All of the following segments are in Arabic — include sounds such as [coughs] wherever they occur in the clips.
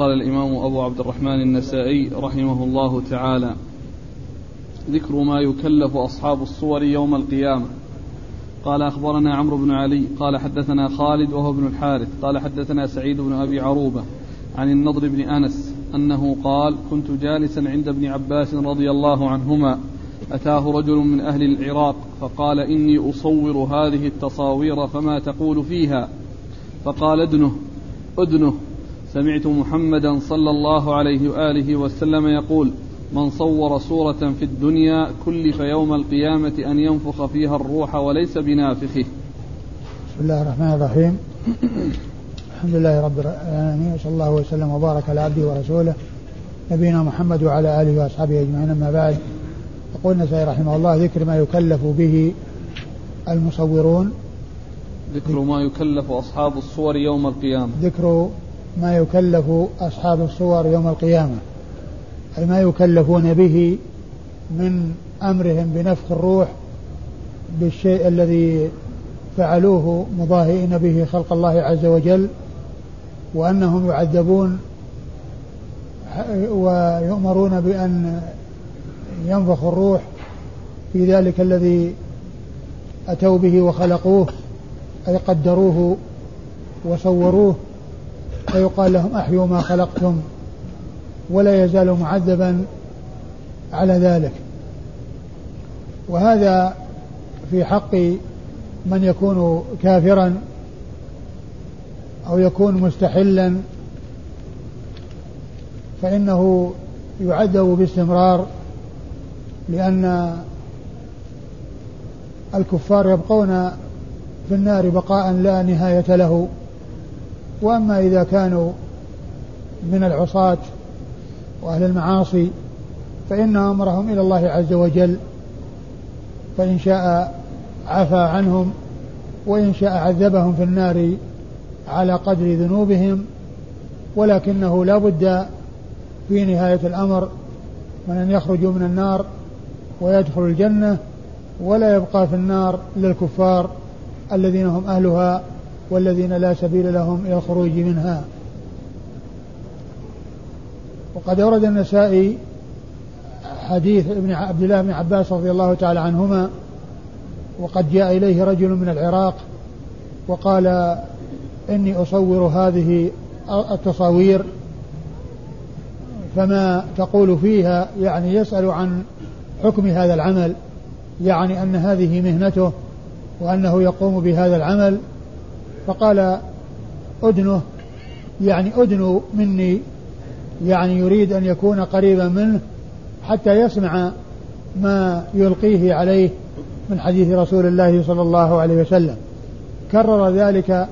قال الإمام أبو عبد الرحمن النسائي رحمه الله تعالى ذكر ما يكلف أصحاب الصور يوم القيامة. قال أخبرنا عمرو بن علي قال حدثنا خالد وهو ابن الحارث قال حدثنا سعيد بن أبي عروبة عن النضر بن أنس أنه قال كنت جالسا عند ابن عباس رضي الله عنهما أتاه رجل من أهل العراق فقال إني أصور هذه التصاوير فما تقول فيها؟ فقال ادنه ادنه. سمعت محمدا صلى الله عليه وآله وسلم يقول من صور صورة في الدنيا كلف يوم القيامة أن ينفخ فيها الروح وليس بنافخه. بسم الله الرحمن الرحيم. الحمد لله رب العالمين وصلى الله وسلم وبارك على عبده ورسوله نبينا محمد وعلى آله وأصحابه أجمعين أما بعد. يقول النسائي رحمه الله ذكر ما يكلف به المصورون. ذكر ما يكلف أصحاب الصور يوم القيامة. ذكر ما يكلف أصحاب الصور يوم القيامة أي ما يكلفون به من أمرهم بنفخ الروح بالشيء الذي فعلوه مضاهئين به خلق الله عز وجل وأنهم يعذبون ويؤمرون بأن ينفخ الروح في ذلك الذي أتوا به وخلقوه أي قدروه وصوروه. فيقال لهم أحيوا ما خلقتم ولا يزال معذبا على ذلك. وهذا في حق من يكون كافرا أو يكون مستحلا فإنه يعذب باستمرار لأن الكفار يبقون في النار بقاء لا نهاية له. وأما إذا كانوا من العصاة وأهل المعاصي فإن أمرهم إلى الله عز وجل فإن شاء عفى عنهم وإن شاء عذبهم في النار على قدر ذنوبهم ولكنه لا بد في نهاية الأمر من أن يخرجوا من النار ويدخلوا الجنة ولا يبقى في النار للكفار الذين هم أهلها والذين لا سبيل لهم إلى الخروج منها. وقد أورد النسائي حديث ابن عبد الله بن عباس رضي الله تعالى عنهما وقد جاء إليه رجل من العراق وقال إني أصور هذه التصاوير فما تقول فيها يعني يسأل عن حكم هذا العمل يعني أن هذه مهنته وأنه يقوم بهذا العمل. فقال أدنه يعني أدنو مني يعني يريد أن يكون قريبا منه حتى يسمع ما يلقيه عليه من حديث رسول الله صلى الله عليه وسلم. كرر ذلك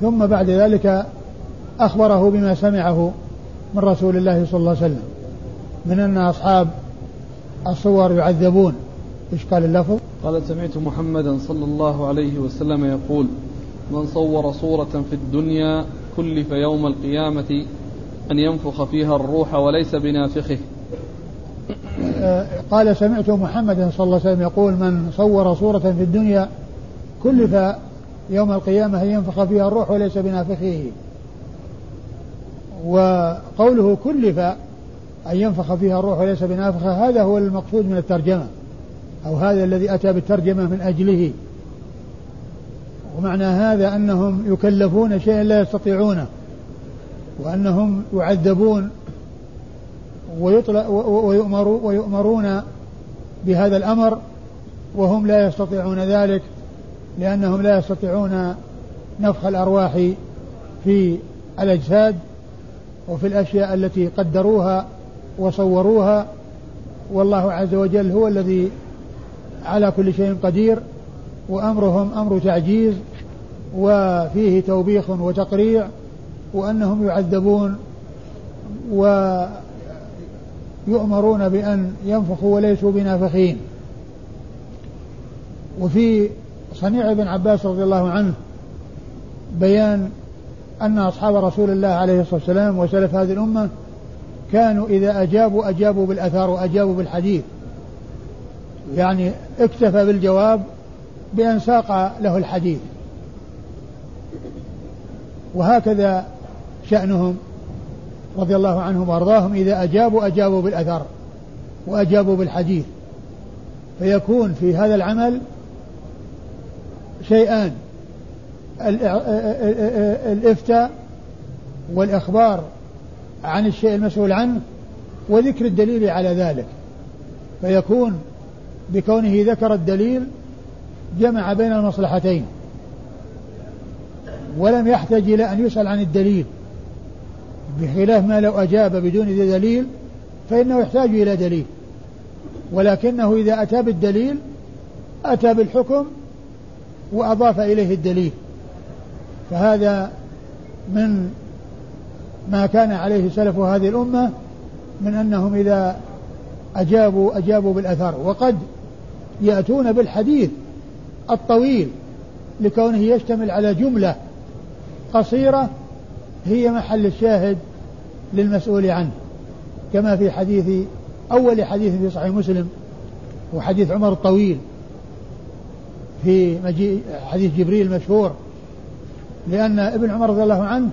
ثم بعد ذلك أخبره بما سمعه من رسول الله صلى الله عليه وسلم من أن أصحاب الصور يعذبون. إيش قال اللفظ؟ قال سمعت محمدا صلى الله عليه وسلم يقول من صور صورة في الدنيا كلف يوم القيامة أن ينفخ فيها الروح وليس بنافخه. آه، قال سمعت محمدا صلى الله عليه وسلم يقول من صور صورة في الدنيا كلف يوم القيامة أن ينفخ فيها الروح وليس بنافخه. وقوله كلف أن ينفخ فيها الروح وليس بنافخه هذا هو المقصود من الترجمة أو هذا الذي أتى بالترجمة من أجله. ومعنى هذا أنهم يكلفون شيئا لا يستطيعونه وأنهم يعذبون ويؤمروا ويؤمرون بهذا الأمر وهم لا يستطيعون ذلك لأنهم لا يستطيعون نفخ الأرواح في الأجساد وفي الأشياء التي قدروها وصوروها. والله عز وجل هو الذي على كل شيء قدير. وأمرهم أمر تعجيز وفيه توبيخ وتقريع وأنهم يعذبون ويؤمرون بأن ينفخوا وليسوا بنافخين. وفي صنيع ابن عباس رضي الله عنه بيان أن أصحاب رسول الله عليه الصلاة والسلام وسلف هذه الأمة كانوا إذا أجابوا أجابوا بالأثار وأجابوا بالحديث. يعني اكتفى بالجواب بأن ساق له الحديث. وهكذا شأنهم رضي الله عنهم وأرضاهم إذا أجابوا أجابوا بالأثر وأجابوا بالحديث. فيكون في هذا العمل شيئان الإفتاء والإخبار عن الشيء المسؤول عنه وذكر الدليل على ذلك. فيكون بكونه ذكر الدليل جمع بين المصلحتين. ولم يحتج إلى أن يسأل عن الدليل. بخلاف ما لو أجاب بدون دليل فإنه يحتاج إلى دليل. ولكنه إذا أتى بالدليل أتى بالحكم وأضاف إليه الدليل. فهذا من ما كان عليه سلف هذه الأمة من أنهم إذا أجابوا أجابوا بالأثر. وقد يأتون بالحديث الطويل لكونه يشتمل على جملة قصيرة هي محل الشاهد للمسؤول عنه كما في حديث أول حديث في صحيح مسلم وحديث عمر الطويل في مجيء حديث جبريل المشهور لأن ابن عمر رضي الله عنه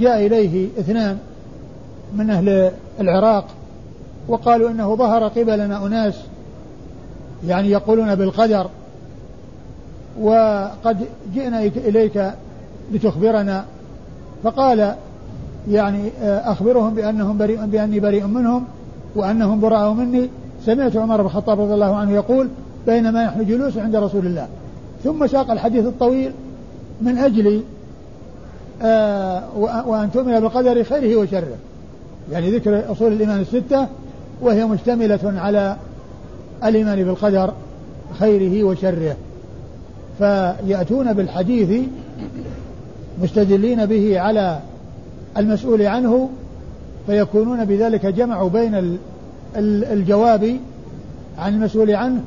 جاء إليه اثنان من أهل العراق وقالوا إنه ظهر قبلنا أناس يعني يقولون بالقدر وقد جئنا إليك لتخبرنا. فقال يعني آه، أخبرهم بأنهم بريء بأني بريء منهم وأنهم براء مني. سمعت عمر بن الخطاب رضي الله عنه يقول بينما نحن جلوس عند رسول الله. ثم ساق الحديث الطويل من أجل آه وأن تؤمن بالقدر خيره وشره. يعني ذكر أصول الإيمان الستة وهي مشتملة على الإيمان بالقدر خيره وشره. فيأتون بالحديث مستدلين به على المسؤول عنه فيكونون بذلك جمعوا بين الجواب عن المسؤول عنه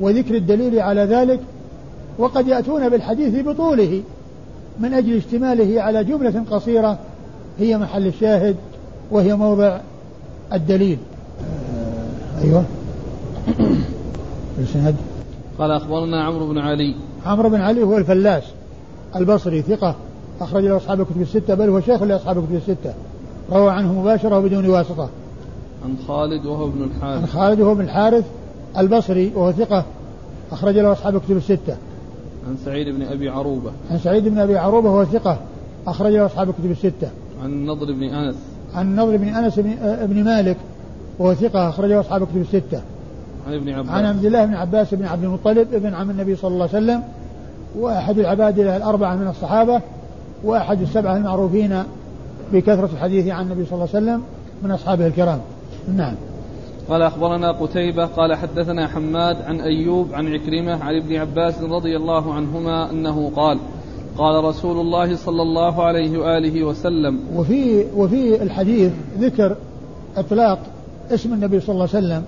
وذكر الدليل على ذلك وقد يأتون بالحديث بطوله من أجل اشتماله على جملة قصيرة هي محل الشاهد وهي موضع الدليل. أيوه. [coughs] قال أخبرنا عمرو بن علي عمرو بن علي هو الفلاس. البصري ثقة. أخرج له أصحاب الكتب الستة. بل هو شيخ لأصحاب الكتب الستة. روى عنه مباشرة وبدون واسطة. عن خالد وهو ابن الحارث. عن خالد وهو ابن الحارث. البصري وهو ثقة. أخرج له أصحاب الكتب الستة. عن سعيد بن أبي عروبة. عن سعيد بن أبي عروبة وهو ثقة. أخرج له أصحاب الكتب الستة. عن النضر بن أنس. عن النضر بن أنس بن, بن مالك وهو ثقة. أخرجه أصحاب الكتب الستة. عن ابن عباس. عن عبد الله بن عباس بن عبد المطلب ابن عم النبي صلى الله عليه وسلم وأحد العبادلة الأربعة من الصحابة وأحد السبعة المعروفين بكثرة الحديث عن النبي صلى الله عليه وسلم من أصحابه الكرام. نعم. قال أخبرنا قتيبة قال حدثنا حماد عن أيوب عن عكرمة عن ابن عباس رضي الله عنهما أنه قال قال رسول الله صلى الله عليه وآله وسلم وفي وفي الحديث ذكر إطلاق اسم النبي صلى الله عليه وسلم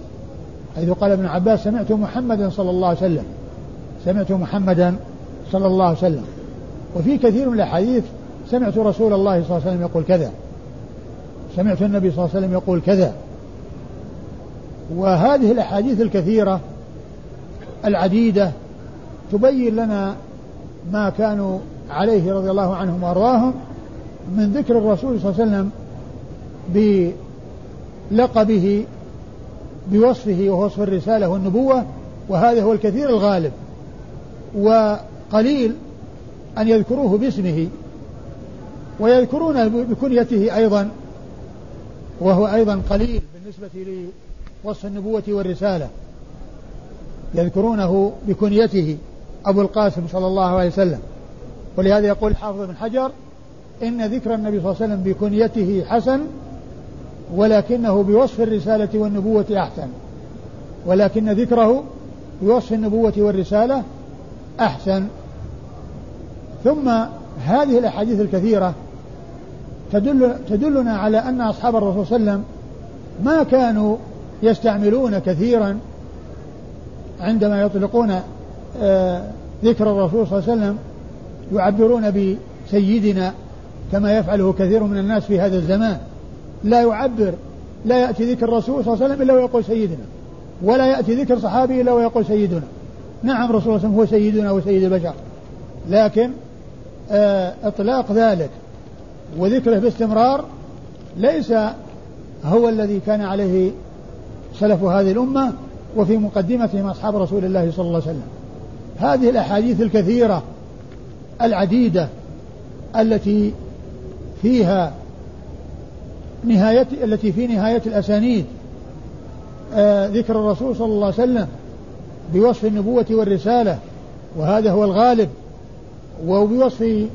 حيث قال ابن عباس سمعت محمدا صلى الله عليه وسلم. سمعت محمدا صلى الله عليه وسلم. وفي كثير من الأحاديث سمعت رسول الله صلى الله عليه وسلم يقول كذا. سمعت النبي صلى الله عليه وسلم يقول كذا. وهذه الأحاديث الكثيرة العديدة تبين لنا ما كانوا عليه رضي الله عنهم وأرضاهم من ذكر الرسول صلى الله عليه وسلم بلقبه بوصفه وهو وصف الرسالة والنبوة وهذا هو الكثير الغالب. وقليل أن يذكروه باسمه ويذكرون بكنيته أيضا وهو أيضا قليل بالنسبة لوصف النبوة والرسالة. يذكرونه بكنيته أبو القاسم صلى الله عليه وسلم. ولهذا يقول حافظ بن حجر إن ذكر النبي صلى الله عليه وسلم بكنيته حسن ولكنه بوصف الرسالة والنبوة أحسن. ولكن ذكره بوصف النبوة والرسالة أحسن. ثم هذه الأحاديث الكثيرة تدل تدلنا على أن أصحاب الرسول صلى الله عليه وسلم ما كانوا يستعملون كثيرا عندما يطلقون آه، ذكر الرسول صلى الله عليه وسلم يعبرون بسيدنا كما يفعله كثير من الناس في هذا الزمان. لا يعبر لا يأتي ذكر الرسول صلى الله عليه وسلم إلا ويقول سيدنا ولا يأتي ذكر صحابي إلا ويقول سيدنا. نعم رسول الله صلى الله عليه وسلم هو سيدنا وسيد البشر. لكن آه إطلاق ذلك وذكره باستمرار ليس هو الذي كان عليه سلف هذه الأمة وفي مقدمتهم أصحاب رسول الله صلى الله عليه وسلم. هذه الأحاديث الكثيرة العديدة التي فيها نهاية التي في نهاية الأسانيد. آه ذكر الرسول صلى الله عليه وسلم بوصف النبوة والرسالة وهذا هو الغالب. وبوصف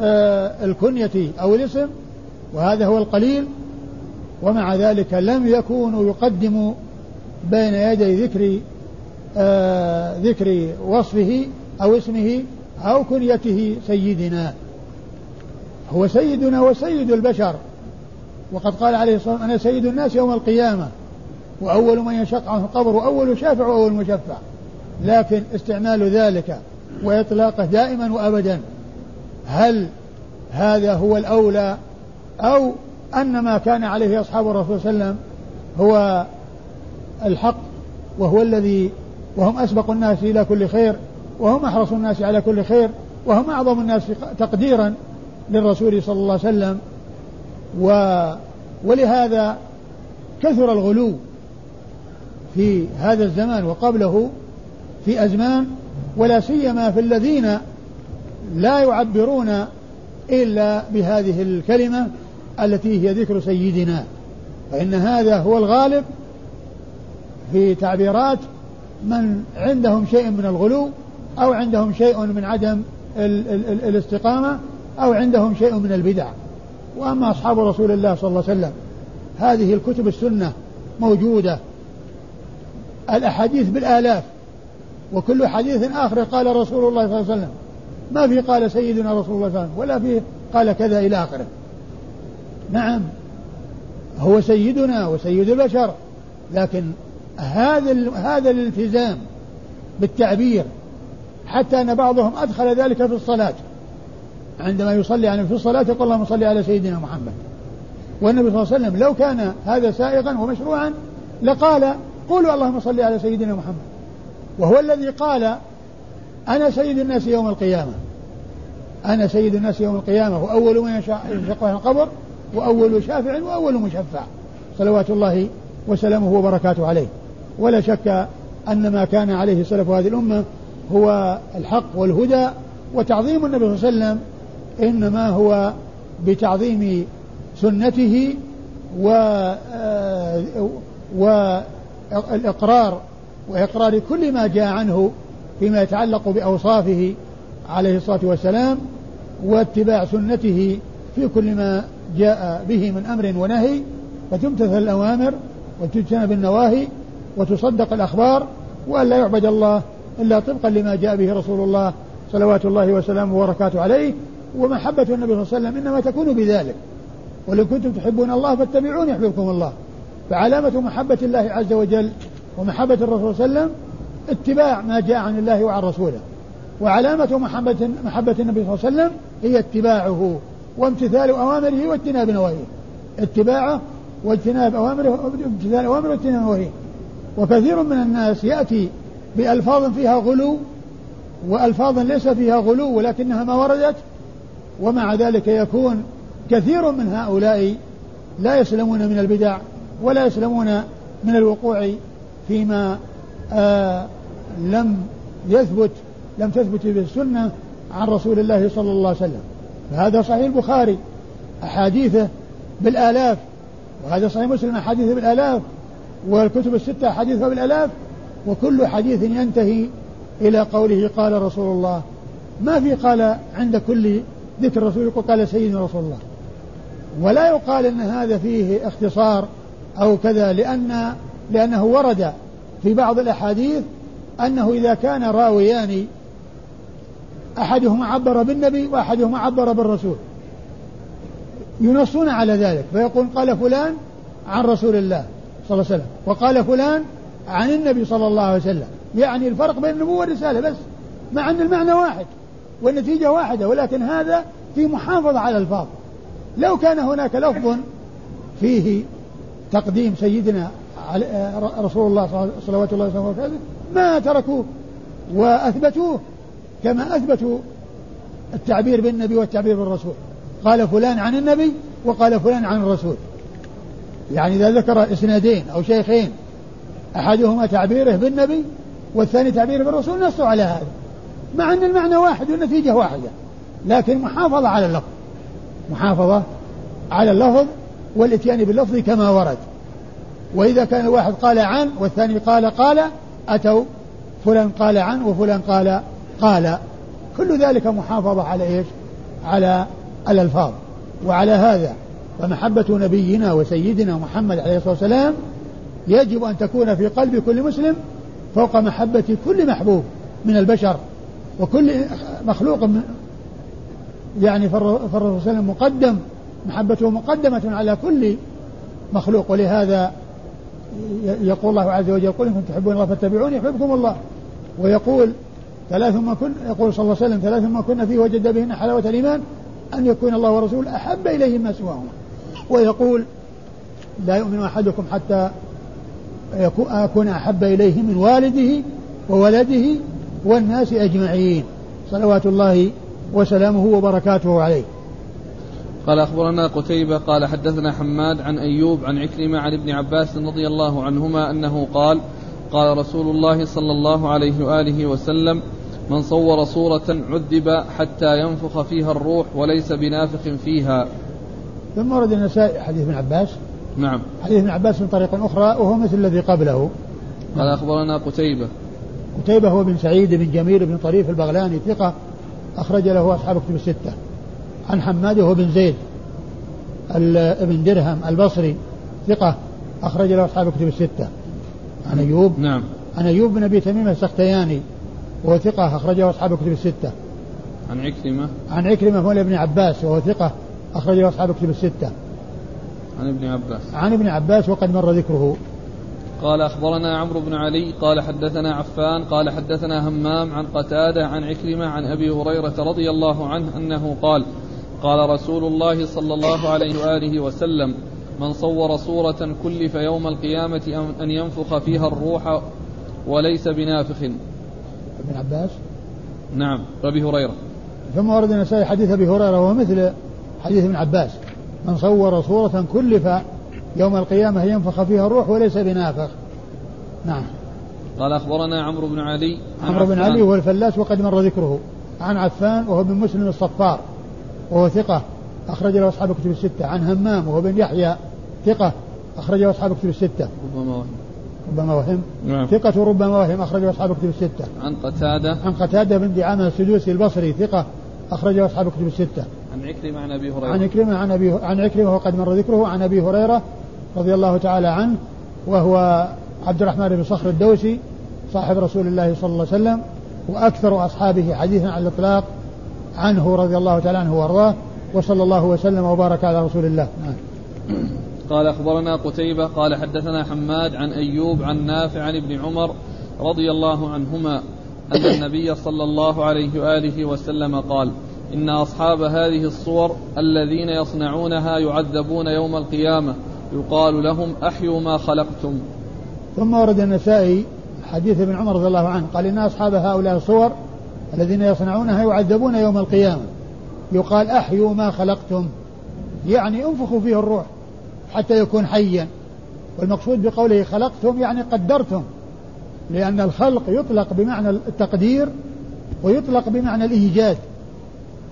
آه الكنية أو الاسم وهذا هو القليل. ومع ذلك لم يكونوا يقدموا بين يدي ذكر آه ذكر وصفه أو اسمه أو كنيته سيدنا. هو سيدنا وسيد البشر. وقد قال عليه الصلاة والسلام أنا سيد الناس يوم القيامة وأول من ينشق عنه القبر وأول شافع وأول مشفع. لكن استعمال ذلك وإطلاقه دائما وأبدا هل هذا هو الأولى؟ أو أن ما كان عليه أصحاب الرسول صلى الله عليه وسلم هو الحق وهو الذي وهم أسبق الناس إلى كل خير وهم أحرص الناس على كل خير وهم أعظم الناس تقديرا للرسول صلى الله عليه وسلم. و ولهذا كثر الغلو في هذا الزمان وقبله في أزمان ولا سيما في الذين لا يعبرون إلا بهذه الكلمة التي هي ذكر سيدنا. فإن هذا هو الغالب في تعبيرات من عندهم شيء من الغلو أو عندهم شيء من عدم ال ال ال الاستقامة أو عندهم شيء من البدع. وأما أصحاب رسول الله صلى الله عليه وسلم هذه الكتب السنة موجودة الأحاديث بالآلاف وكل حديث آخر قال رسول الله صلى الله عليه وسلم. ما في قال سيدنا رسول الله صلى الله عليه وسلم ولا في قال كذا إلى آخره. نعم هو سيدنا وسيد البشر لكن هذا هذا الالتزام بالتعبير حتى أن بعضهم أدخل ذلك في الصلاة. عندما يصلي عليه في الصلاة يقول اللهم صل على سيدنا محمد. والنبي صلى الله عليه وسلم لو كان هذا سائغا ومشروعا لقال قولوا اللهم صل على سيدنا محمد. وهو الذي قال أنا سيد الناس يوم القيامة. أنا سيد الناس يوم القيامة. واول من يشق القبر وأول شافع وأول مشفع. صلوات الله وسلامه وبركاته عليه. ولا شك أن ما كان عليه سلف هذه الأمة هو الحق والهدى وتعظيم النبي صلى الله عليه وسلم إنما هو بتعظيم سنته و آه، والإقرار وإقرار كل ما جاء عنه فيما يتعلق بأوصافه عليه الصلاة والسلام واتباع سنته في كل ما جاء به من أمر ونهي فتمتثل الأوامر وتجتنب النواهي وتصدق الأخبار وأن لا يعبد الله إلا طبقا لما جاء به رسول الله صلوات الله وسلامه وبركاته عليه. ومحبة النبي صلى الله عليه وسلم إنما تكون بذلك. ولو كنتم تحبون الله فاتبعوني يحببكم الله. فعلامة محبة الله عز وجل ومحبة الرسول صلى الله عليه وسلم اتباع ما جاء عن الله وعن رسوله. وعلامة محبة محبة النبي صلى الله عليه وسلم هي اتباعه وامتثال أوامره واجتناب نواهيه. اتباعه واجتناب أوامره امتثال أوامره واجتناب نواهيه. وكثير من الناس يأتي بألفاظ فيها غلو وألفاظ ليس فيها غلو ولكنها ما وردت ومع ذلك يكون كثير من هؤلاء لا يسلمون من البدع ولا يسلمون من الوقوع فيما آه لم يثبت لم تثبت به السنة عن رسول الله صلى الله عليه وسلم. فهذا صحيح البخاري أحاديثه بالآلاف وهذا صحيح مسلم أحاديثه بالآلاف والكتب الستة أحاديثها بالآلاف وكل حديث ينتهي إلى قوله قال رسول الله. ما في قال عند كل ذكر الرسول يقول قال سيدنا رسول الله. ولا يقال إن هذا فيه اختصار أو كذا لأن لأنه ورد في بعض الأحاديث أنه إذا كان راويان أحدهما عبر بالنبي وأحدهما عبر بالرسول. ينصون على ذلك فيقول قال فلان عن رسول الله صلى الله عليه وسلم وقال فلان عن النبي صلى الله عليه وسلم. يعني الفرق بين النبوة والرسالة بس مع أن المعنى واحد. والنتيجة واحدة ولكن هذا في محافظة على الألفاظ لو كان هناك لفظ فيه تقديم سيدنا رسول الله صلوات الله وسلامه ما تركوه وأثبتوه كما أثبتوا التعبير بالنبي والتعبير بالرسول. قال فلان عن النبي وقال فلان عن الرسول. يعني إذا ذكر إسنادين أو شيخين أحدهما تعبيره بالنبي والثاني تعبيره بالرسول نصوا على هذا. مع أن المعنى واحد والنتيجة واحدة لكن محافظة على اللفظ. محافظة على اللفظ والإتيان باللفظ كما ورد. وإذا كان واحد قال عن والثاني قال قال أتوا فلان قال عن وفلان قال قال. كل ذلك محافظة على إيش؟ على الألفاظ. وعلى هذا فمحبة نبينا وسيدنا محمد عليه الصلاة والسلام يجب أن تكون في قلب كل مسلم فوق محبة كل محبوب من البشر. وكل مخلوق يعني فالرسول صلى الله عليه وسلم مقدم محبته مقدمة على كل مخلوق ولهذا يقول الله عز وجل قل إن تحبون الله فاتبعوني يحببكم الله. ويقول ثلاث ما كن يقول صلى الله عليه وسلم ثلاث ما كنا فيه وجد بهن حلاوة الإيمان أن يكون الله ورسوله أحب إليه ما سواهما. ويقول لا يؤمن أحدكم حتى أكون أحب إليه من والده وولده والناس أجمعين صلوات الله وسلامه وبركاته عليه. قال أخبرنا قتيبة قال حدثنا حماد عن أيوب عن عكرمة عن ابن عباس رضي الله عنهما أنه قال قال رسول الله صلى الله عليه وآله وسلم من صور صورة عذب حتى ينفخ فيها الروح وليس بنافخ فيها. ثم ورد النسائي حديث ابن عباس. نعم. حديث ابن عباس من طريق أخرى وهو مثل الذي قبله. قال أخبرنا قتيبة قتيبة هو بن سعيد بن جميل بن طريف البغلاني ثقة أخرج له أصحاب كتب الستة. عن حماد وهو بن زيد ابن درهم البصري ثقة أخرج له أصحاب كتب الستة. عن أيوب نعم. عن أيوب بن أبي تميم السختياني وهو ثقة أخرجه أصحاب كتب الستة. عن عكرمة. عن عكرمة مولى ابن عباس وهو ثقة أخرجه أصحاب كتب الستة. عن ابن عباس. عن ابن عباس وقد مر ذكره. قال أخبرنا عمرو بن علي قال حدثنا عفان قال حدثنا همام عن قتادة عن عكرمة عن أبي هريرة رضي الله عنه أنه قال قال رسول الله صلى الله عليه وآله وسلم من صور صورة كلف يوم القيامة أن ينفخ فيها الروح وليس بنافخ. ابن عباس؟ نعم أبي هريرة. ثم ورد النسائي حديث أبي هريرة وهو مثل حديث ابن عباس. من صور صورة كلف يوم القيامة ينفخ فيها الروح وليس بنافخ. نعم. قال أخبرنا عمرو بن علي. عمرو بن علي هو الفلاس وقد مر ذكره. عن عفان وهو بن مسلم الصفار وهو ثقة أخرج له أصحاب كتب الستة. عن همام وهو بن يحيى ثقة أخرج له أصحاب كتب الستة. ربما وهم. ربما وهم. نعم. ثقة ربما وهم أخرج له أصحاب كتب الستة. عن قتادة. عن قتادة بن دعامة السدوسي البصري ثقة أخرج له أصحاب كتب الستة. عن عكرمة عن أبي هريرة عن عكرمة عن أبي عن عكرمة وقد مر ذكره عن أبي هريرة رضي الله تعالى عنه وهو عبد الرحمن بن صخر الدوسي صاحب رسول الله صلى الله عليه وسلم وأكثر أصحابه حديثا على الإطلاق عنه رضي الله تعالى عنه وأرضاه وصلى الله وسلم وبارك على رسول الله. قال أخبرنا قتيبة قال حدثنا حماد عن أيوب عن نافع عن ابن عمر رضي الله عنهما أن النبي صلى الله عليه وآله وسلم قال إن أصحاب هذه الصور الذين يصنعونها يعذبون يوم القيامة. يقال لهم أحيوا ما خلقتم. ثم ورد النسائي حديث ابن عمر رضي الله عنه قال إن أصحاب هؤلاء الصور الذين يصنعونها يعذبون يوم القيامة. يقال أحيوا ما خلقتم. يعني انفخوا فيه الروح حتى يكون حيا. والمقصود بقوله خلقتم يعني قدرتم لأن الخلق يطلق بمعنى التقدير ويطلق بمعنى الإيجاد.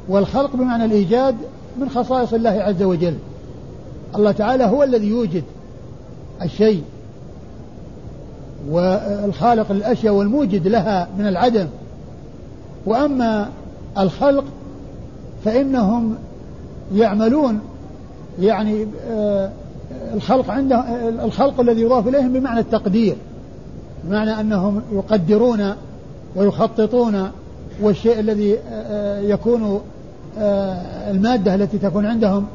والخلق بمعنى الإيجاد من خصائص الله عز وجل. الله تعالى هو الذي يوجد الشيء والخالق الأشياء والموجد لها من العدم. وأما الخلق فإنهم يعملون يعني آه، الخلق عنده الخلق الذي يضاف إليهم بمعنى التقدير بمعنى أنهم يقدرون ويخططون والشيء الذي آه، آه، يكون المادة التي تكون عندهم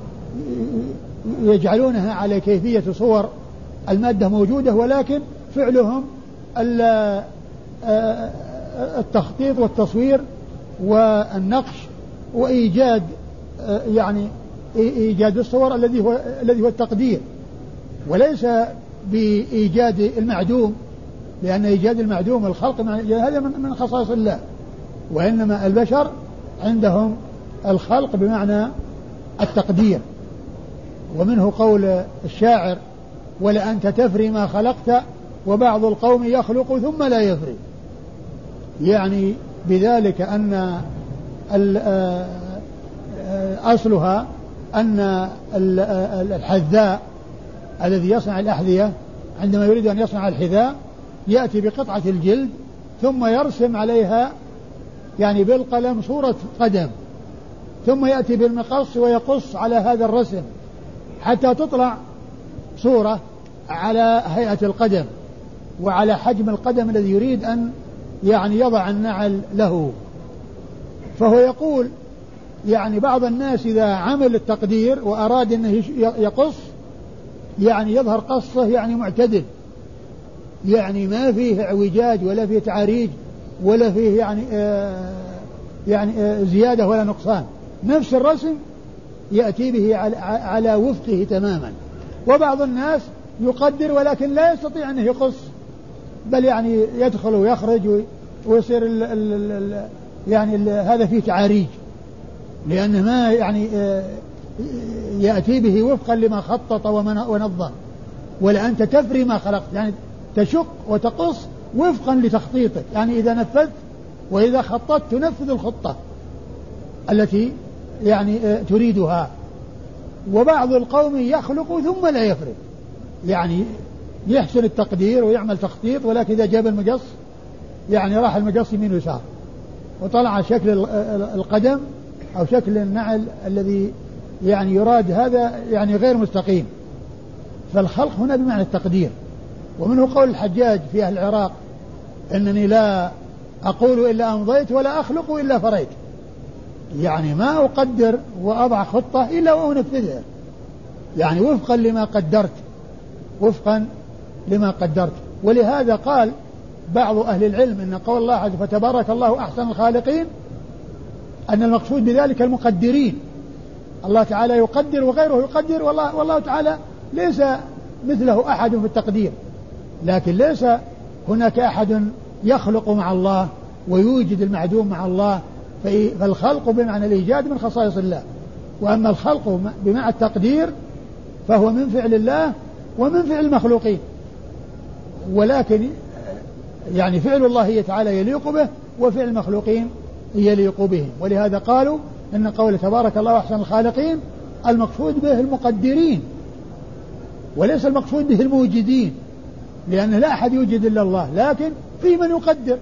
يجعلونها على كيفية صور المادة موجودة ولكن فعلهم التخطيط والتصوير والنقش وإيجاد يعني إيجاد الصور الذي هو الذي هو التقدير. وليس بإيجاد المعدوم لأن إيجاد المعدوم الخلق هذا من خصائص الله. وإنما البشر عندهم الخلق بمعنى التقدير. ومنه قول الشاعر ولأنت تفري ما خلقت وبعض القوم يخلق ثم لا يفري. يعني بذلك أن آه، أصلها أن آه، الحذاء الذي يصنع الأحذية عندما يريد أن يصنع الحذاء يأتي بقطعة الجلد ثم يرسم عليها يعني بالقلم صورة قدم. ثم يأتي بالمقص ويقص على هذا الرسم حتى تطلع صورة على هيئة القدم وعلى حجم القدم الذي يريد أن يعني يضع النعل له. فهو يقول يعني بعض الناس إذا عمل التقدير وأراد أنه يقص يعني يظهر قصة يعني معتدل. يعني ما فيه اعوجاج ولا فيه تعاريج ولا فيه يعني آه يعني آه زيادة ولا نقصان. نفس الرسم يأتي به على, وفقه تماما. وبعض الناس يقدر ولكن لا يستطيع أنه يقص بل يعني يدخل ويخرج ويصير ال ال ال يعني ال هذا فيه تعاريج. لأنه ما يعني آه، يأتي به وفقا لما خطط ونظم ولأنت تفري ما خلقت يعني تشق وتقص وفقا لتخطيطك. يعني إذا نفذت وإذا خططت تنفذ الخطة التي يعني آه، تريدها. وبعض القوم يخلق ثم لا يفرق يعني يحسن التقدير ويعمل تخطيط ولكن إذا جاب المقص يعني راح المقص يمين ويسار. وطلع شكل القدم أو شكل النعل الذي يعني يراد هذا يعني غير مستقيم. فالخلق هنا بمعنى التقدير. ومنه قول الحجاج في أهل العراق إنني لا أقول إلا أمضيت ولا أخلق إلا فريت. يعني ما أقدر وأضع خطة إلا وأنفذها يعني وفقا لما قدرت وفقا لما قدرت. ولهذا قال بعض أهل العلم أن قول الله عز فتبارك الله أحسن الخالقين أن المقصود بذلك المقدرين. الله تعالى يقدر وغيره يقدر والله, والله تعالى ليس مثله أحد في التقدير. لكن ليس هناك أحد يخلق مع الله ويوجد المعدوم مع الله فالخلق بمعنى الإيجاد من خصائص الله. وأما الخلق بمعنى التقدير فهو من فعل الله ومن فعل المخلوقين. ولكن يعني فعل الله تعالى يليق به وفعل المخلوقين يليق بهم ولهذا قالوا إن قول تبارك الله أحسن الخالقين المقصود به المقدرين وليس المقصود به الموجدين لأن لا أحد يوجد إلا الله لكن في من يقدر.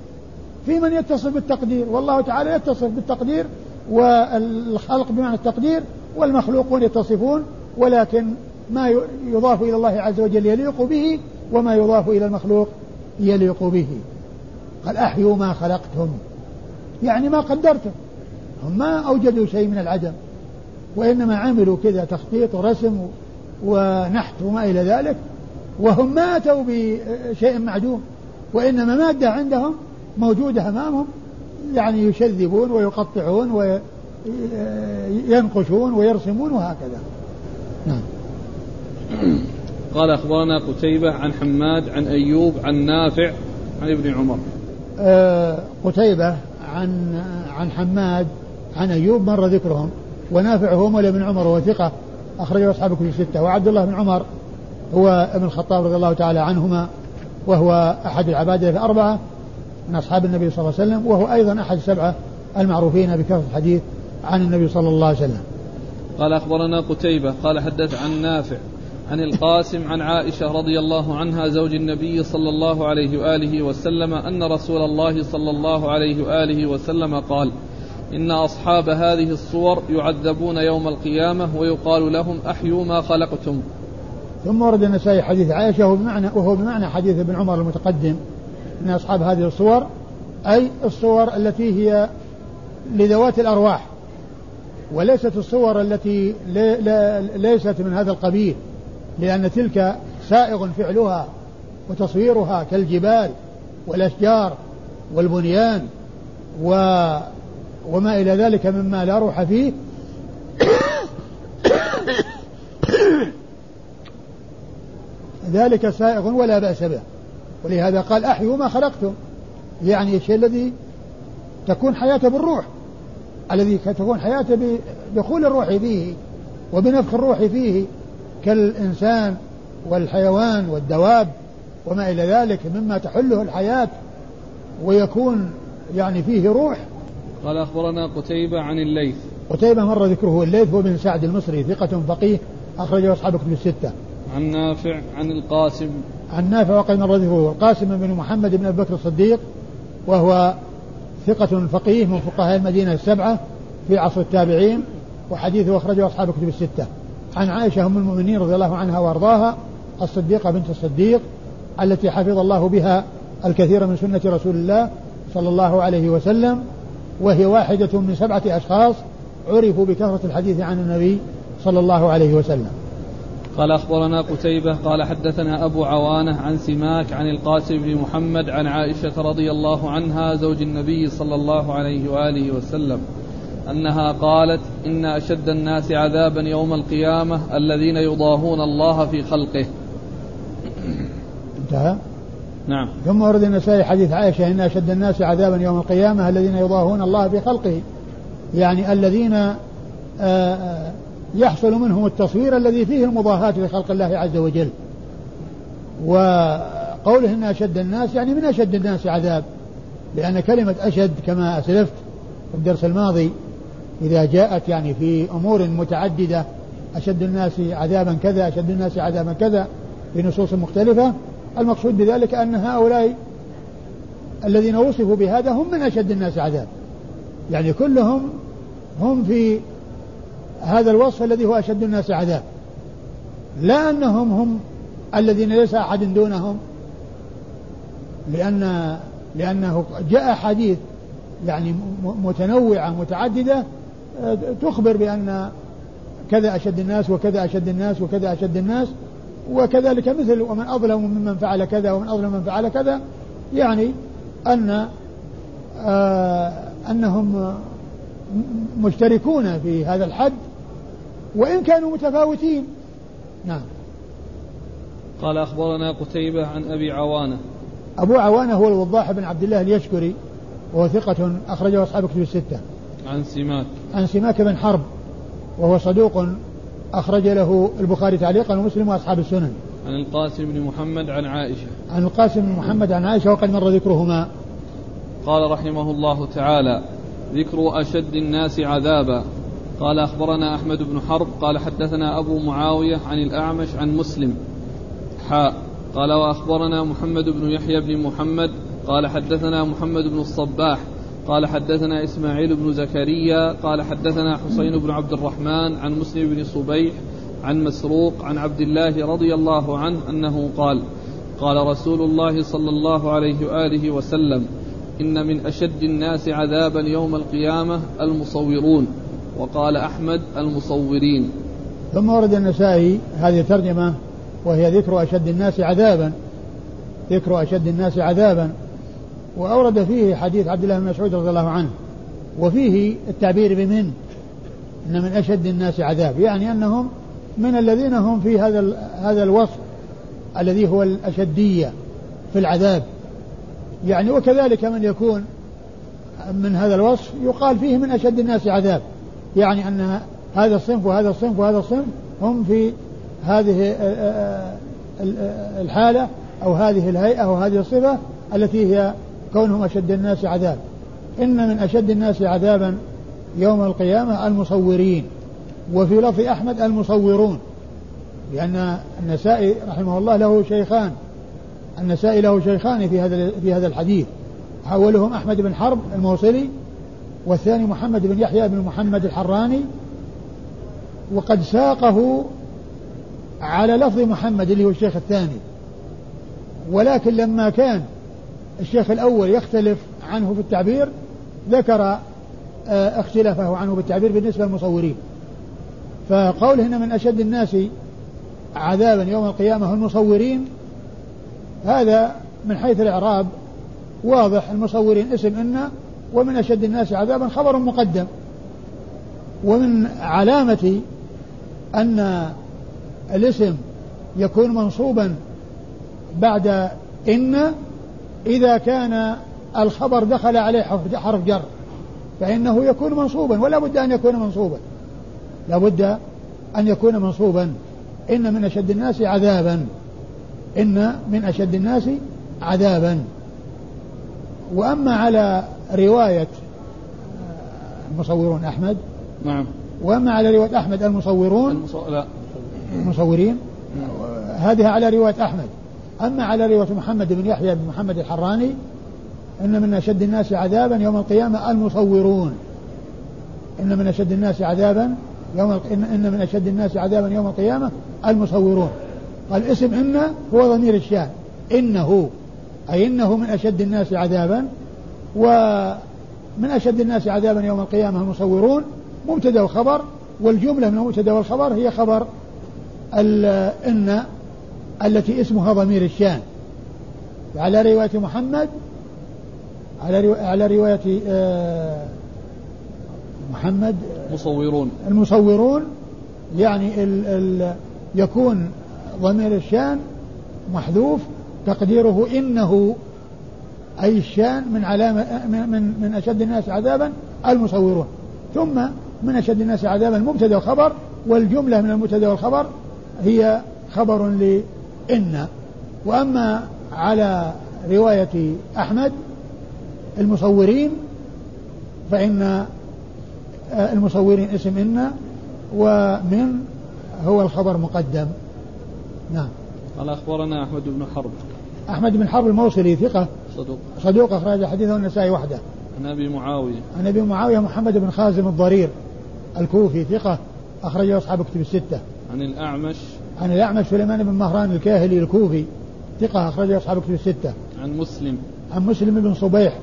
في من يتصف بالتقدير. والله تعالى يتصف بالتقدير والخلق بمعنى التقدير والمخلوقون يتصفون ولكن ما يضاف إلى الله عز وجل يليق به وما يضاف إلى المخلوق يليق به. قال أحيوا ما خلقتم. يعني ما قدرتم. هم ما أوجدوا شيء من العدم وإنما عملوا كذا تخطيط ورسم ونحت وما إلى ذلك وهم ما أتوا بشيء معدوم وإنما مادة عندهم موجودة أمامهم يعني يشذبون ويقطعون وينقشون ويرسمون وهكذا. نعم. قال أخبرنا قتيبة عن حماد عن أيوب عن نافع عن ابن عمر. آه قتيبة عن عن حماد عن أيوب مر ذكرهم ونافع هو مولى بن عمر وهو ثقة أخرجه أصحاب كل ستة وعبد الله بن عمر هو ابن الخطاب رضي الله تعالى عنهما وهو أحد العبادة الأربعة من أصحاب النبي صلى الله عليه وسلم وهو أيضا أحد السبعة المعروفين بكثرة الحديث عن النبي صلى الله عليه وسلم. قال أخبرنا قتيبة قال حدث عن نافع عن القاسم عن عائشة رضي الله عنها زوج النبي صلى الله عليه وآله وسلم أن رسول الله صلى الله عليه وآله وسلم قال إن أصحاب هذه الصور يعذبون يوم القيامة ويقال لهم أحيوا ما خلقتم. ثم ورد النسائي حديث عائشة وهو بمعنى, وهو بمعنى حديث ابن عمر المتقدم. من أصحاب هذه الصور أي الصور التي هي لذوات الأرواح وليست الصور التي لي لي ليست من هذا القبيل لأن تلك سائغ فعلها وتصويرها كالجبال والأشجار والبنيان و وما إلى ذلك مما لا روح فيه. [coughs] ذلك سائغ ولا بأس به. ولهذا قال أحيوا ما خلقتم. يعني الشيء الذي تكون حياته بالروح الذي تكون حياته بدخول الروح فيه وبنفخ الروح فيه كالإنسان والحيوان والدواب وما إلى ذلك مما تحله الحياة ويكون يعني فيه روح. قال أخبرنا قتيبة عن الليث. قتيبة مر ذكره الليث هو بن سعد المصري ثقة فقيه أخرجه أصحاب كتب الستة. عن نافع عن القاسم عن نافع وقد مر ذكره القاسم بن محمد بن أبي بكر الصديق وهو ثقة فقيه من فقهاء المدينة السبعة في عصر التابعين وحديثه أخرجه أصحاب كتب الستة. عن عائشة أم المؤمنين رضي الله عنها وأرضاها الصديقة بنت الصديق التي حفظ الله بها الكثير من سنة رسول الله صلى الله عليه وسلم وهي واحدة من سبعة أشخاص عرفوا بكثرة الحديث عن النبي صلى الله عليه وسلم. قال أخبرنا قتيبة قال حدثنا أبو عوانة عن سماك عن القاسم بن محمد عن عائشة رضي الله عنها زوج النبي صلى الله عليه وآله وسلم أنها قالت إن أشد الناس عذابا يوم القيامة الذين يضاهون الله في خلقه. انتهى؟ نعم. ثم ورد النسائي حديث عائشة إن أشد الناس عذابا يوم القيامة الذين يضاهون الله في خلقه. يعني الذين آآ آه، آآ يحصل منهم التصوير الذي فيه المضاهاة لخلق الله عز وجل. وقوله إن أشد الناس يعني من أشد الناس عذاب؟ لأن كلمة أشد كما أسلفت في الدرس الماضي إذا جاءت يعني في أمور متعددة أشد الناس عذابا كذا أشد الناس عذابا كذا في نصوص مختلفة المقصود بذلك أن هؤلاء الذين وصفوا بهذا هم من أشد الناس عذاب. يعني كلهم هم في هذا الوصف الذي هو أشد الناس عذاب. لا أنهم هم الذين ليس أحد دونهم لأن لأنه جاء حديث يعني متنوعة متعددة تخبر بأن كذا أشد الناس وكذا أشد الناس وكذا أشد الناس وكذلك مثل ومن أظلم ممن فعل كذا ومن أظلم من فعل كذا. يعني أن آه أنهم مشتركون في هذا الحد وإن كانوا متفاوتين. نعم. قال أخبرنا قتيبة عن أبي عوانة. أبو عوانة هو الوضاح بن عبد الله اليشكري وهو ثقة أخرجه أصحاب كتب الستة. عن سماك. عن سماك بن حرب وهو صدوق أخرج له البخاري تعليقا ومسلم وأصحاب السنن. عن القاسم بن محمد عن عائشة. عن القاسم بن محمد عن عائشة وقد مر ذكرهما. قال رحمه الله تعالى ذكر أشد الناس عذابا. قال أخبرنا أحمد بن حرب قال حدثنا أبو معاوية عن الأعمش عن مسلم. حاء قال وأخبرنا محمد بن يحيى بن محمد قال حدثنا محمد بن الصباح قال حدثنا إسماعيل بن زكريا قال حدثنا حسين بن عبد الرحمن عن مسلم بن صبيح عن مسروق عن عبد الله رضي الله عنه أنه قال قال رسول الله صلى الله عليه وآله وسلم إن من أشد الناس عذابا يوم القيامة المصورون. وقال أحمد المصورين. ثم ورد النسائي هذه الترجمة وهي ذكر أشد الناس عذابا ذكر أشد الناس عذابا. وأورد فيه حديث عبد الله بن مسعود رضي الله عنه وفيه التعبير بمن؟ إن من أشد الناس عذاب. يعني أنهم من الذين هم في هذا هذا الوصف الذي هو الأشدية في العذاب. يعني وكذلك من يكون من هذا الوصف يقال فيه من أشد الناس عذاب. يعني أن هذا الصنف وهذا الصنف وهذا الصنف هم في هذه الحالة أو هذه الهيئة أو هذه الصفة التي هي كونهم أشد الناس عذاب إن من أشد الناس عذابا يوم القيامة المصورين وفي لفظ أحمد المصورون لأن النسائي رحمه الله له شيخان النسائي له شيخان في هذا في هذا الحديث. أولهم أحمد بن حرب الموصلي والثاني محمد بن يحيى بن محمد الحراني وقد ساقه على لفظ محمد اللي هو الشيخ الثاني. ولكن لما كان الشيخ الأول يختلف عنه في التعبير ذكر آه، اختلافه عنه بالتعبير بالنسبة للمصورين. فقوله إن من أشد الناس عذابا يوم القيامة المصورين هذا من حيث الإعراب واضح. المصورين اسم إن ومن أشد الناس عذابا خبر مقدم. ومن علامة أن الاسم يكون منصوبا بعد إن إذا كان الخبر دخل عليه حرف جر فإنه يكون منصوبا ولا بد أن يكون منصوبا. لا بد أن يكون منصوبا. إن من أشد الناس عذابا. إن من أشد الناس عذابا. وأما على رواية المصورون أحمد. نعم. وأما على رواية أحمد المصورون المصو... لا. المصورين هذه على رواية أحمد. أما على رواية محمد بن يحيى بن محمد الحراني إن من أشد الناس عذابا يوم القيامة المصورون. إن من أشد الناس عذابا يوم إن, إن من أشد الناس عذابا يوم القيامة المصورون. الاسم إن هو ضمير الشان إنه أي إنه من أشد الناس عذابا ومن أشد الناس عذابا يوم القيامة المصورون. مبتدأ وخبر والجملة من المبتدأ والخبر هي خبر إن التي اسمها ضمير الشان. على رواية محمد على رواية, على رواية آه، محمد مصورون المصورون. يعني ال ال يكون ضمير الشان محذوف تقديره إنه أي الشأن من علامة من من أشد الناس عذابا المصورون. ثم من أشد الناس عذابا المبتدأ والخبر والجملة من المبتدأ والخبر هي خبر لإن. وأما على رواية أحمد المصورين فإن آه، المصورين اسم إن ومن هو الخبر مقدم. نعم. قال أخبرنا أحمد بن حرب. أحمد بن حرب الموصلي ثقة. صدوق. صدوق أخرج حديثه النسائي وحده. عن أبي معاوية. عن أبي معاوية محمد بن خازم الضرير الكوفي ثقة أخرجه أصحاب كتب الستة. عن الأعمش. عن الأعمش سليمان بن مهران الكاهلي الكوفي ثقة أخرجه أصحاب كتب الستة. عن مسلم. عن مسلم بن صبيح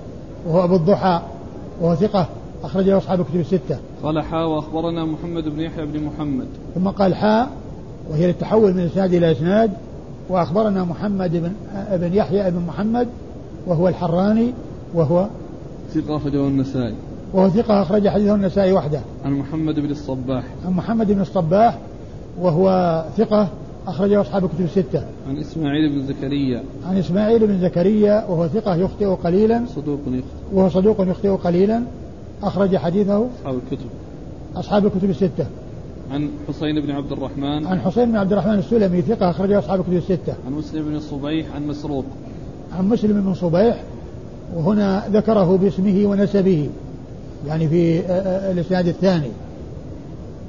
وهو أبو الضحى وهو ثقة أخرجه أصحاب كتب الستة. قال حاء وأخبرنا محمد بن يحيى بن محمد. ثم قال حاء وهي للتحول من إسناد إلى إسناد وأخبرنا محمد بن بن يحيى بن محمد وهو الحراني وهو ثقة أخرجه النسائي وهو ثقة أخرج حديثه النسائي وحده عن محمد بن الصباح عن محمد بن الصباح وهو ثقة أخرجه أصحاب الكتب الستة. عن إسماعيل بن زكريا. عن إسماعيل بن زكريا وهو ثقة يخطئ قليلا. صدوق يخطئ. وهو صدوق يخطئ قليلا. أخرج حديثه أصحاب الكتب. أصحاب الكتب الستة. عن حسين بن عبد الرحمن. عن حسين بن عبد الرحمن السلمي ثقة أخرجه أصحاب الكتب الستة. عن مسلم بن الصبيح عن مسروق. عن مسلم بن صبيح وهنا ذكره باسمه ونسبه يعني في الإسناد الثاني.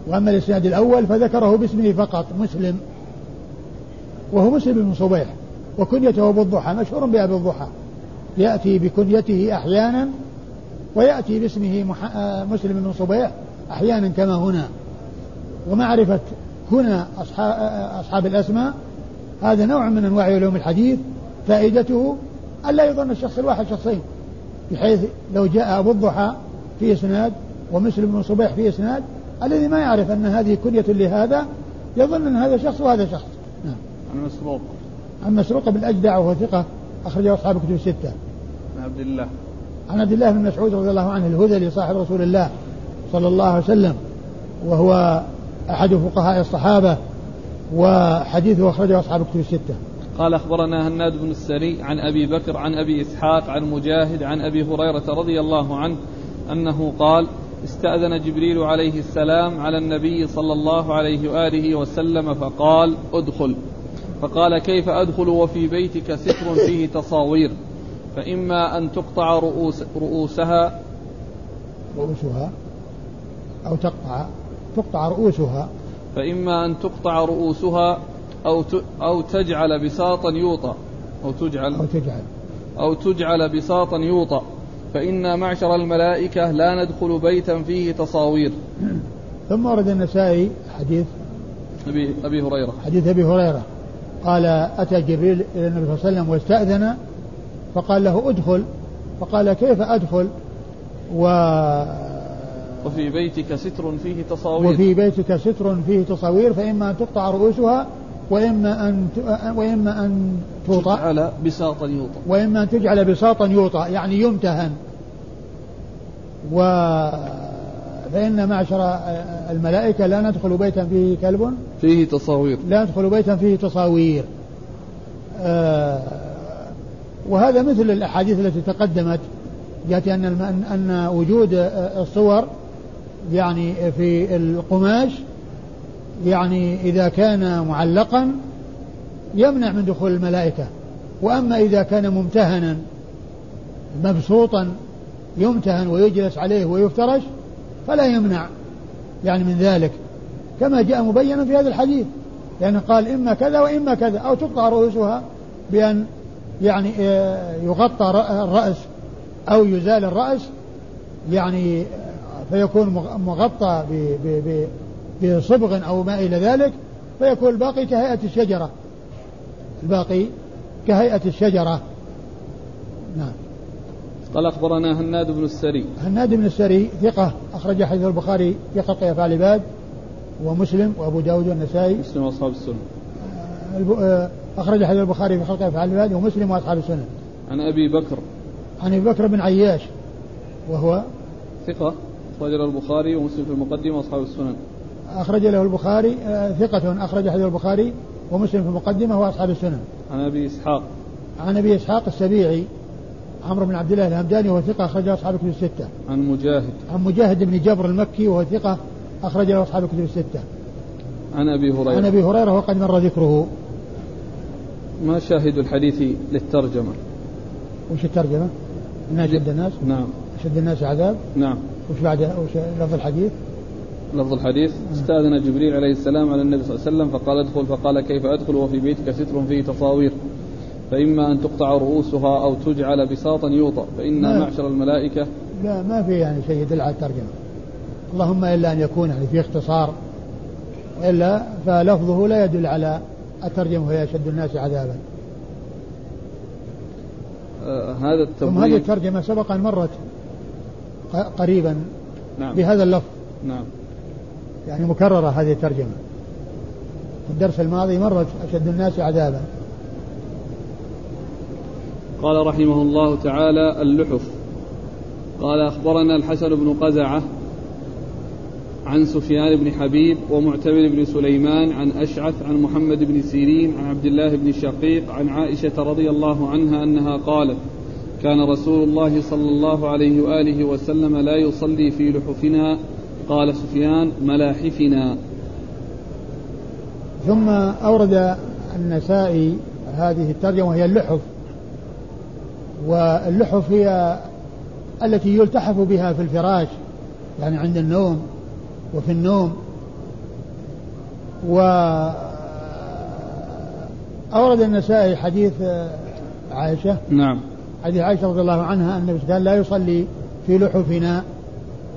وأما الإسناد الأول فذكره باسمه فقط مسلم. وهو مسلم بن صبيح وكنيته أبو الضحى مشهور بأبي الضحى. يأتي بكنيته أحيانا ويأتي باسمه مسلم بن صبيح أحيانا كما هنا. ومعرفة هنا أصحاب, أصحاب الأسماء هذا نوع من أنواع علوم الحديث. فائدته ألا يظن الشخص الواحد شخصين بحيث لو جاء أبو الضحى في إسناد ومسلم بن صبيح في إسناد الذي ما يعرف أن هذه كنية لهذا يظن أن هذا شخص وهذا شخص. نعم. عن مسروق. عن مسروق بن الأجدع وهو ثقة أخرجه أصحاب كتب الستة. عن عبد الله. عن عبد الله بن مسعود رضي الله عنه الهذلي صاحب رسول الله صلى الله عليه وسلم وهو أحد فقهاء الصحابة وحديثه أخرجه أصحاب كتب الستة. قال أخبرنا هناد بن السري عن أبي بكر عن أبي إسحاق عن مجاهد عن أبي هريرة رضي الله عنه أنه قال استأذن جبريل عليه السلام على النبي صلى الله عليه وآله وسلم فقال ادخل. فقال كيف أدخل وفي بيتك ستر فيه تصاوير؟ فإما أن تقطع رؤوس رؤوسها رؤوسها أو تقطع تقطع رؤوسها. فإما أن تقطع رؤوسها أو أو تجعل بساطا يوطى أو تجعل. أو تجعل. أو تجعل بساطا يوطى فإنا معشر الملائكة لا ندخل بيتا فيه تصاوير. ثم ورد النسائي حديث أبي, أبي هريرة. حديث أبي هريرة. قال أتى جبريل إلى النبي صلى الله عليه وسلم واستأذن فقال له ادخل. فقال كيف أدخل؟ و وفي بيتك ستر فيه تصاوير. وفي بيتك ستر فيه تصاوير فإما أن تقطع رؤوسها وإما أن وإما أن توطأ. تجعل بساطا يوطأ. وإما أن تجعل بساطا يوطأ يعني يمتهن. و فإن معشر الملائكة لا ندخل بيتا فيه كلب. فيه تصاوير. لا ندخل بيتا فيه تصاوير. آه وهذا مثل الأحاديث التي تقدمت. يأتي أن أن وجود الصور يعني في القماش يعني إذا كان معلقا يمنع من دخول الملائكة. وأما إذا كان ممتهنا مبسوطا يمتهن ويجلس عليه ويفترش فلا يمنع يعني من ذلك. كما جاء مبينا في هذا الحديث لأنه قال إما كذا وإما كذا أو تقطع رؤوسها بأن يعني آه، يغطى الرأس أو يزال الرأس يعني فيكون مغطى بصبغ أو ما إلى ذلك فيكون الباقي كهيئة الشجرة. الباقي كهيئة الشجرة. نعم. قال أخبرنا هناد بن السري. هناد بن السري ثقة أخرج حديث البخاري في خلق أفعال العباد ومسلم وأبو داود والنسائي. مسلم وأصحاب السنة. آه، أخرج حديث البخاري في خلق أفعال العباد ومسلم وأصحاب السنة. عن أبي بكر. عن أبي بكر بن عياش وهو ثقة أخرج البخاري ومسلم في المقدمة وأصحاب السنن أخرج له البخاري آه، ثقة أخرج حديث البخاري ومسلم في المقدمة وأصحاب السنن عن أبي إسحاق عن أبي إسحاق السبيعي عمرو بن عبد الله الهمداني وهو ثقة أخرج أصحاب الكتب الستة. عن مجاهد. عن مجاهد بن جبر المكي وهو ثقة أخرج له أصحاب الكتب الستة. عن أبي هريرة. عن أبي هريرة وقد مر ذكره. ما شاهد الحديث للترجمة؟ وش الترجمة؟ من أشد الناس؟ نعم. أشد الناس عذاب؟ نعم. وش بعد وش لفظ الحديث؟ لفظ الحديث استاذن جبريل عليه السلام على النبي صلى الله عليه وسلم فقال ادخل فقال كيف أدخل وفي بيتك ستر فيه تصاوير؟ فإما أن تقطع رؤوسها أو تجعل بساطا يوطأ فإن معشر الملائكة لا ما في يعني شيء يدل على الترجمة. اللهم إلا أن يكون يعني في اختصار إلا فلفظه لا يدل على الترجمة وهي أشد الناس عذابا. آه هذا ثم هذه الترجمة سبق أن مرت قريبا نعم. بهذا اللفظ. نعم. يعني مكررة هذه الترجمة. في الدرس الماضي مرت أشد الناس عذابا. قال رحمه الله تعالى اللحف. قال أخبرنا الحسن بن قزعة عن سفيان بن حبيب ومعتمر بن سليمان عن أشعث عن محمد بن سيرين عن عبد الله بن شقيق عن عائشة رضي الله عنها أنها قالت كان رسول الله صلى الله عليه وآله وسلم لا يصلي في لحفنا قال سفيان ملاحفنا. ثم أورد النسائي هذه الترجمة وهي اللحف. واللحف هي التي يلتحف بها في الفراش يعني عند النوم وفي النوم. و أورد النسائي حديث عائشة. نعم. حديث عائشة رضي الله عنها أن النبي لا يصلي في لحفنا.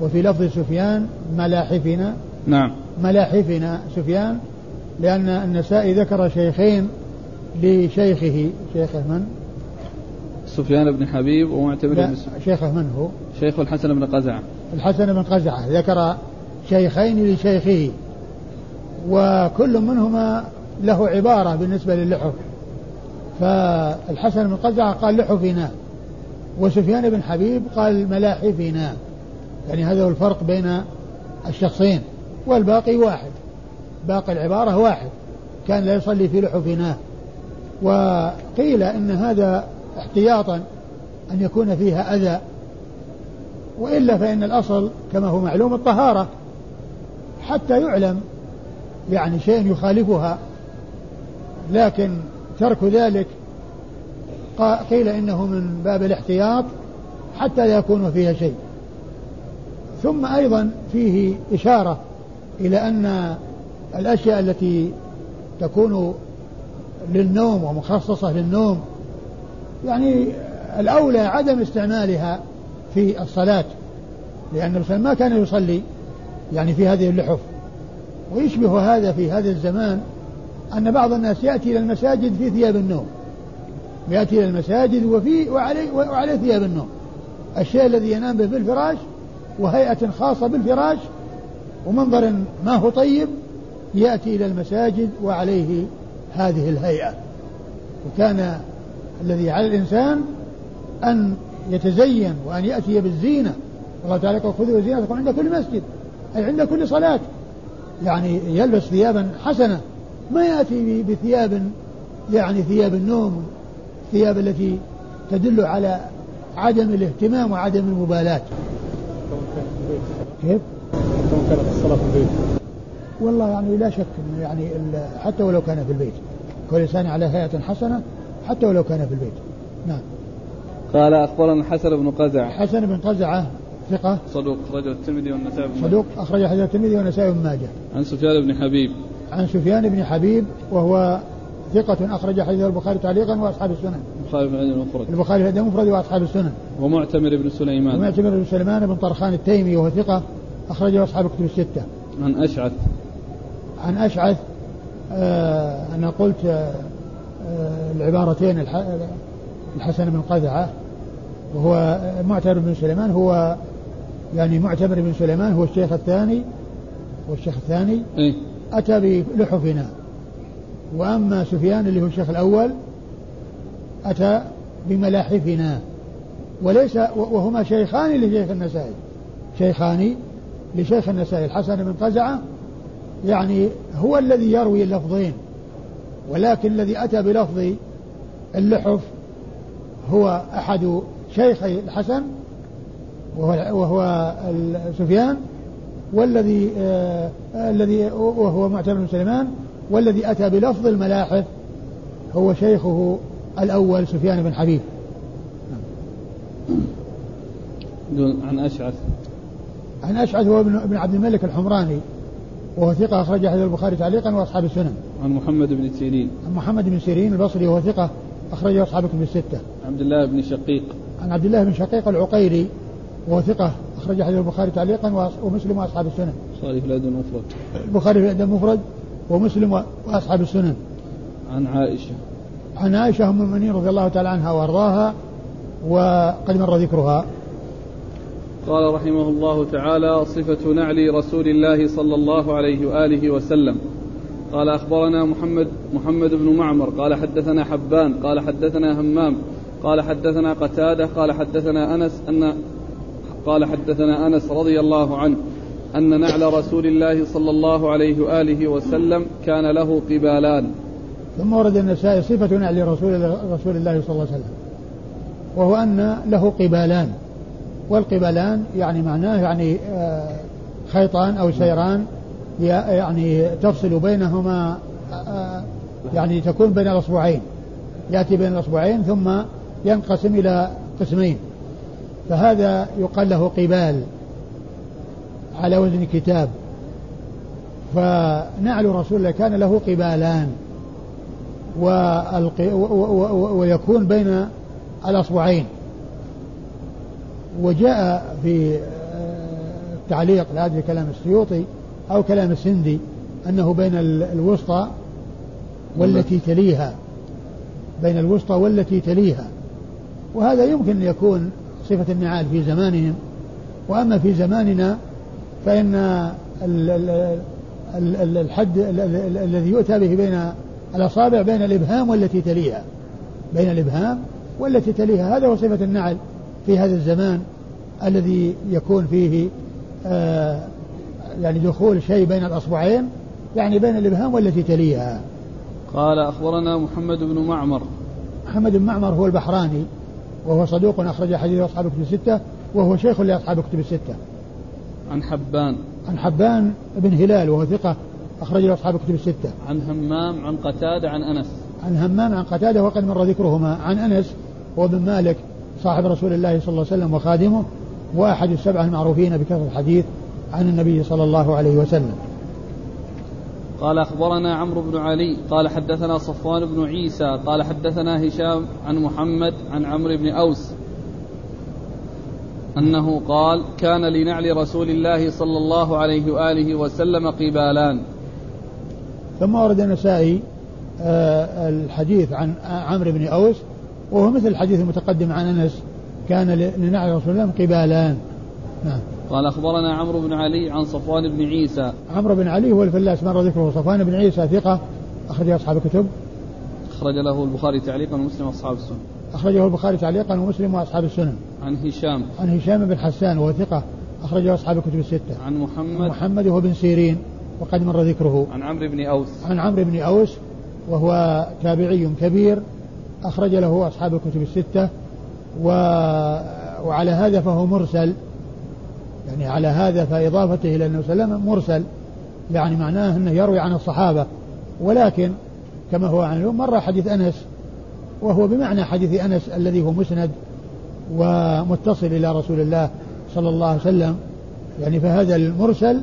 وفي لفظ سفيان ملاحفنا. نعم. ملاحفنا سفيان لأن النسائي ذكر شيخين لشيخه. شيخه من؟ سفيان بن حبيب ومعتمر بن شيخه من هو؟ شيخ الحسن بن قزعة. الحسن بن قزعة. ذكر شيخين لشيخه وكل منهما له عبارة بالنسبة للحف. فالحسن بن قزعة قال لحفنا وسفيان بن حبيب قال ملاحفنا. يعني هذا هو الفرق بين الشخصين والباقي واحد. باقي العبارة واحد. كان لا يصلي في لحفنا وقيل إن هذا احتياطا أن يكون فيها أذى. وإلا فإن الأصل كما هو معلوم الطهارة. حتى يعلم يعني شيء يخالفها. لكن ترك ذلك قيل إنه من باب الاحتياط حتى لا يكون فيها شيء. ثم أيضا فيه إشارة إلى أن الأشياء التي تكون للنوم ومخصصة للنوم يعني الأولى عدم استعمالها في الصلاة لأن الرسول ما كان يصلي يعني في هذه اللحف. ويشبه هذا في هذا الزمان أن بعض الناس يأتي إلى المساجد في ثياب النوم. يأتي إلى المساجد وفي وعليه, وعليه ثياب النوم. الشيء الذي ينام به بالفراش وهيئة خاصة بالفراش ومنظر ما هو طيب يأتي إلى المساجد وعليه هذه الهيئة. وكان الذي على الإنسان أن يتزين وأن يأتي بالزينة. الله تعالى يقول خذوا زينتكم عند كل مسجد أي عند كل صلاة. يعني يلبس ثيابا حسنة ما يأتي بثياب يعني ثياب النوم ثياب التي تدل على عدم الاهتمام وعدم المبالاة. كيف؟ كانت الصلاة في البيت؟ والله يعني لا شك إنه يعني حتى ولو كان في البيت. كل إنسان على هيئة حسنة حتى ولو كان في البيت. نعم. قال أخبرنا الحسن بن قزعه حسن بن قزعه ثقة. صدوق أخرجه الترمذي والنسائي بن صدوق أخرج حديث الترمذي والنسائي بن ماجه. عن سفيان بن حبيب. عن سفيان بن حبيب وهو ثقة أخرج حديث البخاري تعليقا وأصحاب السنن. البخاري في الأدب المفرد. البخاري في الأدب المفرد وأصحاب السنن. ومعتمر بن سليمان. ومعتمر بن سليمان بن طرخان التيمي وهو ثقة أخرجه أصحاب الكتب الستة. عن أشعث. عن أشعث آه أنا قلت آه العبارتين الحسن بن قذعة وهو معتمر بن سليمان هو يعني معتمر بن سليمان هو الشيخ الثاني والشيخ الثاني إيه؟ أتى بلحفنا وأما سفيان اللي هو الشيخ الأول أتى بملاحفنا. وليس وهما شيخان لشيخ النسائي. شيخان لشيخ النسائي الحسن بن قزعة. يعني هو الذي يروي اللفظين. ولكن الذي أتى بلفظ اللحف هو أحد شيخي الحسن وهو, وهو سفيان والذي آه الذي وهو معتمر بن سليمان والذي أتى بلفظ الملاحف هو شيخه الأول سفيان بن حبيب عن أشعث عن أشعث هو ابن عبد الملك الحمراني وهو ثقة أخرج حديث البخاري تعليقا وأصحاب السنن. عن محمد بن سيرين. عن محمد بن سيرين البصري وهو ثقة أخرجه أصحاب الكتب الستة. عبد الله بن شقيق. عن عبد الله بن شقيق العقيري وهو ثقة أخرج حديث البخاري تعليقا ومسلم وأصحاب السنن. البخاري في الأدب المفرد. البخاري في الأدب المفرد ومسلم وأصحاب السنن. عن عائشة. عن عائشة أم المؤمنين رضي الله تعالى عنها وأرضاها وقد مر ذكرها. قال رحمه الله تعالى صفة نعل رسول الله صلى الله عليه وآله وسلم. قال أخبرنا محمد محمد بن معمر. قال حدثنا حبان. قال حدثنا همام. قال حدثنا قتادة. قال حدثنا أنس أن قال حدثنا أنس رضي الله عنه أن نعل رسول الله صلى الله عليه وآله وسلم كان له قبالان. ثم ورد النسائي صفة نعل رسول الله صلى الله عليه وسلم وهو أن له قبالان والقبلان يعني معناه يعني خيطان أو سيران يعني تفصل بينهما يعني تكون بين الأصبعين يأتي بين الأصبعين ثم ينقسم إلى قسمين. فهذا يقال له قبال على وزن كتاب. فنعل رسول الله كان له قبالان. ويكون بين الأصبعين. وجاء في التعليق لهذا كلام السيوطي أو كلام السندي أنه بين الوسطى والتي تليها. بين الوسطى والتي تليها. وهذا يمكن أن يكون صفة النعال في زمانهم. وأما في زماننا فإن الحد الذي يؤتى به بين الأصابع بين الإبهام والتي تليها. بين الإبهام والتي تليها. هذا هو صفة النعل في هذا الزمان الذي يكون فيه آه يعني دخول شيء بين الأصبعين يعني بين الإبهام والتي تليها. قال أخبرنا محمد بن معمر. محمد بن معمر هو البحراني وهو صدوق أخرج حديث أصحاب الكتب الستة وهو شيخ لأصحاب الكتب الستة. عن حبان. عن حبان بن هلال وهو ثقة أخرج له أصحاب الكتب الستة. عن همام عن قتادة عن أنس. عن همام عن قتادة وقد مر ذكرهما. عن أنس وابن مالك صاحب رسول الله صلى الله عليه وسلم وخادمه وأحد السبعة المعروفين بكثرة الحديث عن النبي صلى الله عليه وسلم. قال أخبرنا عمرو بن علي قال حدثنا صفوان بن عيسى قال حدثنا هشام عن محمد عن عمرو بن أوس أنه قال كان لنعل رسول الله صلى الله عليه وآله وسلم قبالان. ثم ورد النسائي آه الحديث عن عمرو بن أوس وهو مثل الحديث المتقدم عن أنس كان لنعل رسول الله قبالان. نعم. قال أخبرنا عمرو بن علي عن صفوان بن عيسى. عمرو بن علي هو الفلاس مر ذكره. صفوان بن عيسى ثقة أخرج أصحاب الكتب. أخرج له البخاري تعليقا ومسلم وأصحاب السنن. أخرجه البخاري تعليقا ومسلم وأصحاب السنن. عن هشام. عن هشام بن حسان وهو ثقة أخرجه أصحاب الكتب الستة. عن محمد. محمد وهو بن سيرين. وقد مر ذكره عن عمرو بن أوس. عن عمرو بن أوس وهو تابعي كبير أخرج له أصحاب الكتب الستة و... وعلى هذا فهو مرسل. يعني على هذا فإضافته إلى النبي صلى الله عليه وسلم مرسل. يعني معناه أنه يروي عن الصحابة. ولكن كما هو معلوم مر حديث أنس وهو بمعنى حديث أنس الذي هو مسند ومتصل إلى رسول الله صلى الله عليه وسلم. يعني فهذا المرسل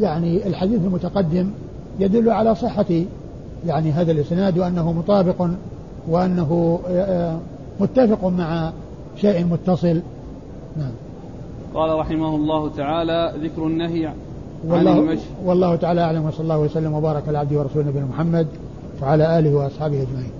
يعني الحديث المتقدم يدل على صحة يعني هذا الإسناد وأنه مطابق وأنه آه، متفق مع شيء متصل. نعم. قال رحمه الله تعالى ذكر النهي والله, والله تعالى أعلم وصلى الله وسلم وبارك على عبده ورسوله نبينا محمد وعلى آله وأصحابه أجمعين.